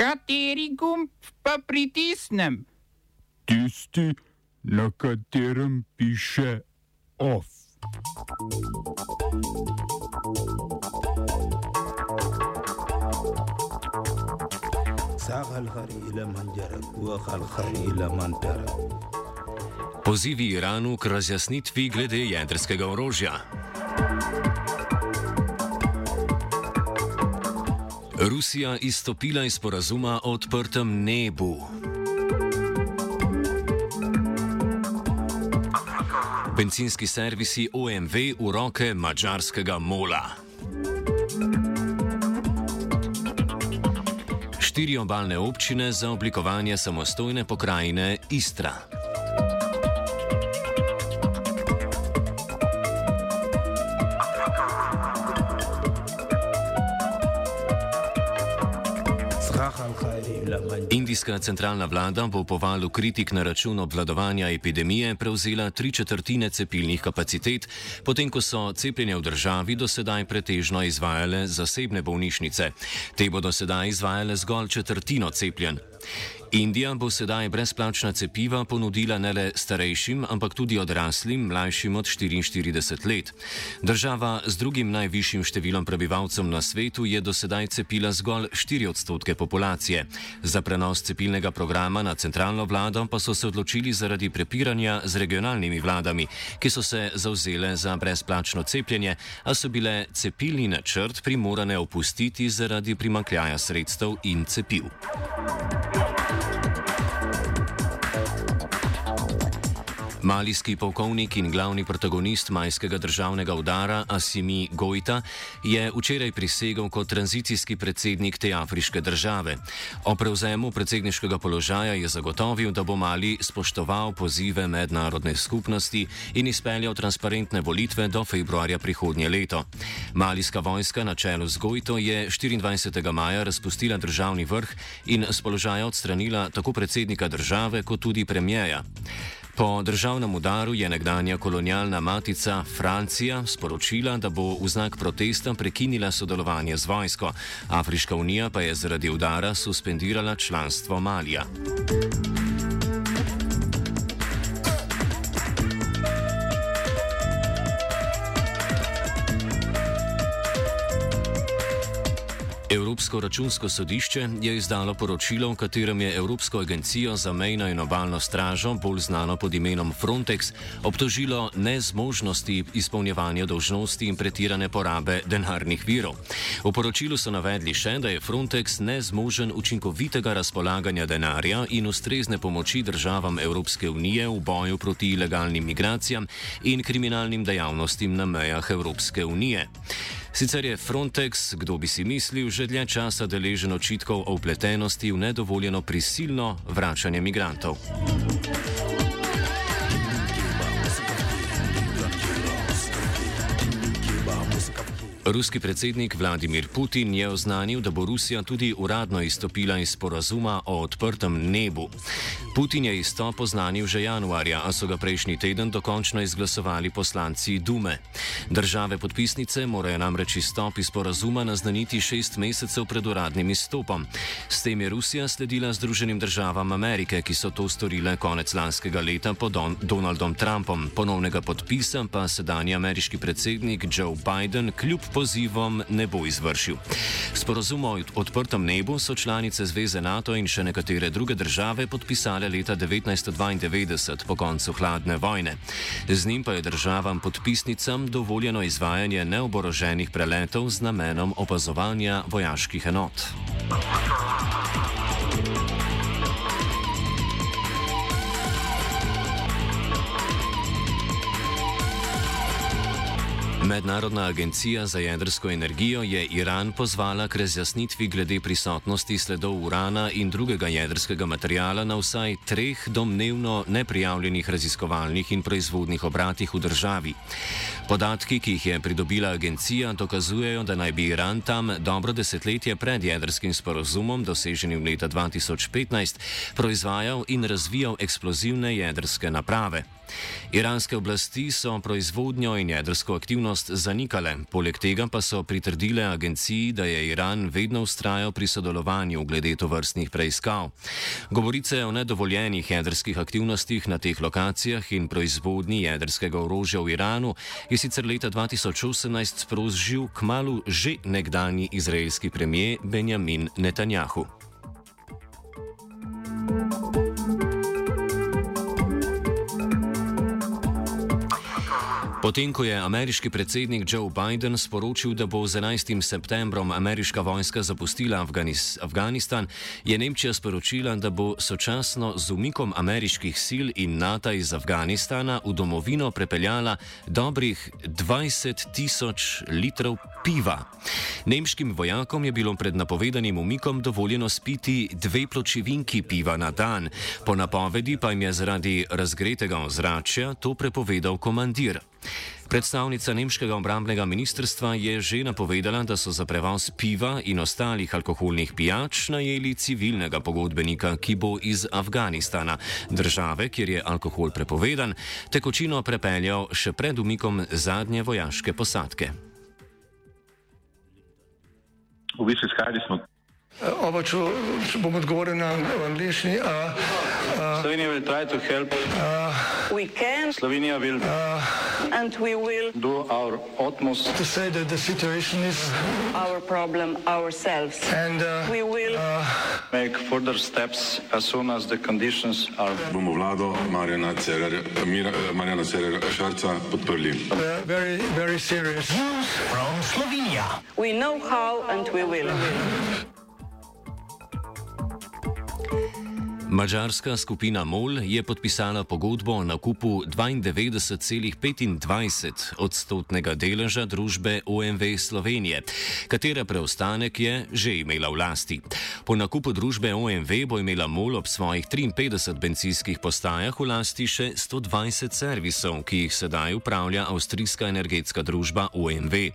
Kateri gumb pa pritisnem? Tisti, na katerem piše OF. Pozivi Iranu k razjasnitvi glede jedrskega orožja. Rusija izstopila iz porazuma o odprtem nebu. Bencinski servisi OMV v roke mačarskega mola. Štiri obalne občine za oblikovanje samostojne pokrajine Istra. Indijska centralna vlada bo po valu kritik na račun obvladovanja epidemije prevzela tri četrtine cepilnih kapacitet, potem ko so cepljenje v državi do sedaj pretežno izvajale zasebne bolnišnice. Te bodo sedaj izvajale zgolj četrtino cepljen. Indija bo sedaj brezplačna cepiva ponudila ne le starejšim, ampak tudi odraslim, mlajšim od 44 let. Država z drugim najvišjim številom prebivalcev na svetu je do sedaj cepila zgolj 4 odstotke populacije. Za prenos cepilnega programa na centralno vlado pa so se odločili zaradi prepiranja z regionalnimi vladami, ki so se zauzele za brezplačno cepljenje, a so bile cepilni načrt primorane opustiti zaradi primankljaja sredstev in cepiv. Thank you. Malijski polkovnik in glavni protagonist majskega državnega udara Asimi Gojta je včeraj prisegel kot tranzicijski predsednik te afriške države. O prevzemu predsedniškega položaja je zagotovil, da bo Mali spoštoval pozive mednarodne skupnosti in izpeljal transparentne volitve do februarja prihodnje leto. Malijska vojska na čelu z Gojto je 24. maja razpustila državni vrh in z položaja odstranila tako predsednika države kot tudi premijeja. Po državnem udaru je nekdanja kolonialna matica Francija sporočila, da bo v znak protesta prekinila sodelovanje z vojsko. Afriška unija pa je zaradi udara suspendirala članstvo Malija. Evropsko računsko sodišče je izdalo poročilo, v katerem je Evropsko agencijo za mejno in obalno stražo, bolj znano pod imenom Frontex, obtožilo nezmožnosti izpolnjevanja dožnosti in pretirane porabe denarnih virov. V poročilu so navedli še, da je Frontex nezmožen učinkovitega razpolaganja denarja in ustrezne pomoči državam Evropske unije v boju proti ilegalnim migracijam in kriminalnim dejavnostim na mejah Evropske unije. Sicer je Frontex, kdo bi si mislil, že dlje časa deležen očitkov o upletenosti v nedovoljeno prisilno vračanje migrantov. Ruski predsednik Vladimir Putin je oznanil, da bo Rusija tudi uradno izstopila iz sporazuma o odprtem nebu. Putin je izstop oznanil že januarja, a so ga prejšnji teden dokončno izglasovali poslanci Dume. Države podpisnice morajo namreč izstop iz sporazuma naznaniti šest mesecev pred uradnim izstopom. S tem je Rusija sledila Združenim državam Amerike, ki so to storile konec lanskega leta pod Don Donaldom Trumpom. Ponovnega podpisa pa sedanji ameriški predsednik Joe Biden kljub pozivom ne bo izvršil. Sporozum o odprtem nebu so članice Zveze NATO in še nekatere druge države podpisale leta 1992 po koncu hladne vojne. Z njim pa je državam podpisnicam dovoljeno izvajanje neoboroženih preletov z namenom opazovanja vojaških enot. Mednarodna agencija za jedrsko energijo je Iran pozvala k razjasnitvi glede prisotnosti sledov urana in drugega jedrskega materijala na vsaj treh domnevno neprijavljenih raziskovalnih in proizvodnih obratih v državi. Podatki, ki jih je pridobila agencija, dokazujejo, da naj bi Iran tam dobro desetletje pred jedrskim sporozumom, doseženim leta 2015, proizvajal in razvijal eksplozivne jedrske naprave. Iranske oblasti so proizvodnjo in jedrsko aktivnost zanikale, poleg tega pa so pritrdile agenciji, da je Iran vedno ustrajal pri sodelovanju glede tovrstnih preiskav. Govorice o nedovoljenih jedrskih aktivnostih na teh lokacijah in proizvodnji jedrskega orožja v Iranu je sicer leta 2018 sprožil kmalo že nekdani izraelski premijer Benjamin Netanjahu. Potem, ko je ameriški predsednik Joe Biden sporočil, da bo z 11. septembrom ameriška vojska zapustila Afganis Afganistan, je Nemčija sporočila, da bo sočasno z umikom ameriških sil in NATO iz Afganistana v domovino prepeljala dobrih 20 tisoč litrov piva. Nemškim vojakom je bilo pred napovedanim umikom dovoljeno spiti dve pločevinki piva na dan, po napovedi pa jim je zaradi razgretega ozračja to prepovedal komandir. Predstavnica nemškega obrambnega ministrstva je že napovedala, da so za prevoz piva in ostalih alkoholnih pijač najeli civilnega pogodbenika, ki bo iz Afganistana, države, kjer je alkohol prepovedan, tekočino prepeljal še pred umikom zadnje vojaške posadke. V bistvu, skaj smo Oba, če, če bom odgovoril na angliški. Uh, uh, Slovenija will try to help. Uh, we can. Slovenija will. Uh, and we will. Do our utmost. To say that the situation is. Our problem ourselves. And uh, we will. Uh, make further steps as soon as the conditions are. Bomo vlado Marjana Cererja, Marjana Cererja Šarca podprli. Uh, very, very serious. From Slovenia. We know how and we will. Mačarska skupina MOL je podpisala pogodbo o nakupu 92,25 odstotnega deleža družbe OMV Slovenije, katere preostanek je že imela v lasti. Po nakupu družbe OMV bo imela MOL ob svojih 53 benzinskih postajah v lasti še 120 servisov, ki jih sedaj upravlja avstrijska energetska družba OMV.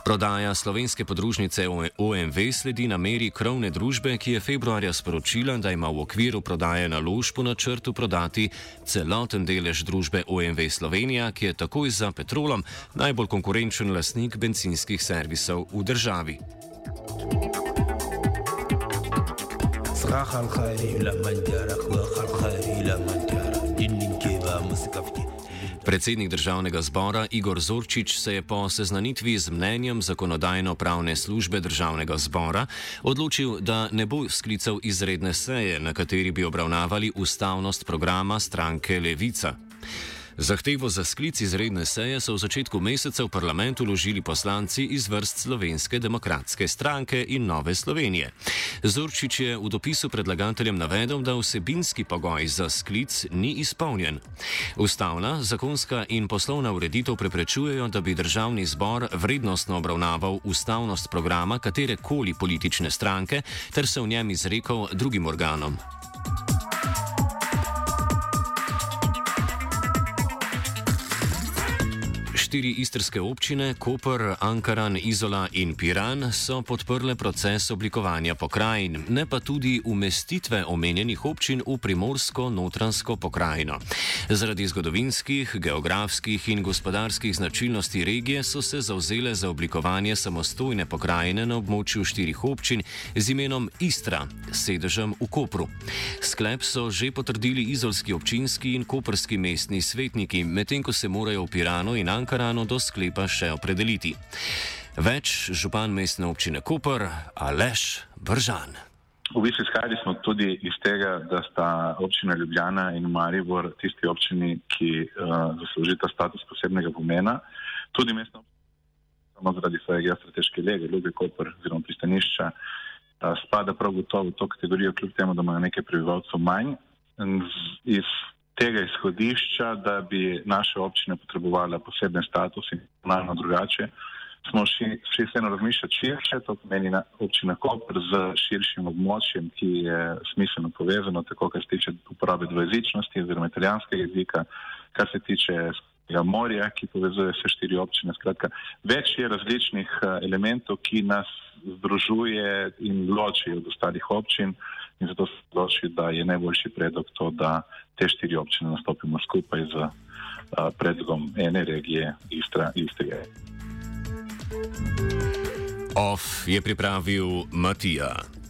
Prodaja slovenske podružnice OMV sledi nameri krovne družbe, ki je februarja sporočila, da ima v okviru prodaje naložb v načrtu prodati celoten delež družbe OMV Slovenija, ki je takoj za petrolom najbolj konkurenčen lasnik benzinskih servisov v državi. Zahal khairi la manjara, khal khairi la Predsednik državnega zbora Igor Zorčič se je po seznanitvi z mnenjem zakonodajno-pravne službe državnega zbora odločil, da ne bo sklical izredne seje, na kateri bi obravnavali ustavnost programa stranke Levica. Zahtevo za sklic izredne seje so v začetku meseca v parlamentu ložili poslanci iz vrst Slovenske demokratske stranke in Nove Slovenije. Zorčič je v dopisu predlagateljem navedel, da vsebinski pogoj za sklic ni izpolnjen. Ustavna, zakonska in poslovna ureditev preprečujejo, da bi državni zbor vrednostno obravnaval ustavnost programa katerekoli politične stranke ter se v njem izrekel drugim organom. Štiri istrske občine, Koper, Ankaran, Izola in Piran, so podprle proces oblikovanja pokrajin, ne pa tudi umestitve omenjenih občin v primorsko-notransko pokrajino. Zaradi zgodovinskih, geografskih in gospodarskih značilnosti regije so se zauzele za oblikovanje samostojne pokrajine na območju štirih občin z imenom Istra, sedežem v Kopru. Sklep so že potrdili izolski občinski in koperski mestni svetniki, medtem ko se morajo v Piranu in Ankaran rano do sklepa še opredeliti. Več župan mestne občine Koper, Aleš Bržan. V bistvu izhajali smo tudi iz tega, da sta občina Ljubljana in Maribor tisti občini, ki uh, zaslužita status posebnega pomena. Tudi mestna občina, samo zaradi svoje geostrateške lege, Ljubje Koper oziroma pristanišča, uh, spada prav gotovo v to kategorijo, kljub temu, da imajo nekaj prebivalcev manj. Z, iz tega izhodišča, da bi naše občine potrebovali poseben status in malo drugače, smo šli vseeno razmišljati širše, to pomeni na občina Koper z širšim območjem, ki je smiselno povezano, tako kar se tiče uporabe dvojezičnosti oziroma italijanskega jezika, kar se tiče morja, ki povezuje vse štiri občine. Skratka, več je različnih eh, elementov, ki nas združuje in loči od ostalih občin in zato smo odločili, da je najboljši predlog to, da te štiri občine nastopimo skupaj z uh, predlogom ene regije Istra, Istrije. OF je pripravil Matija.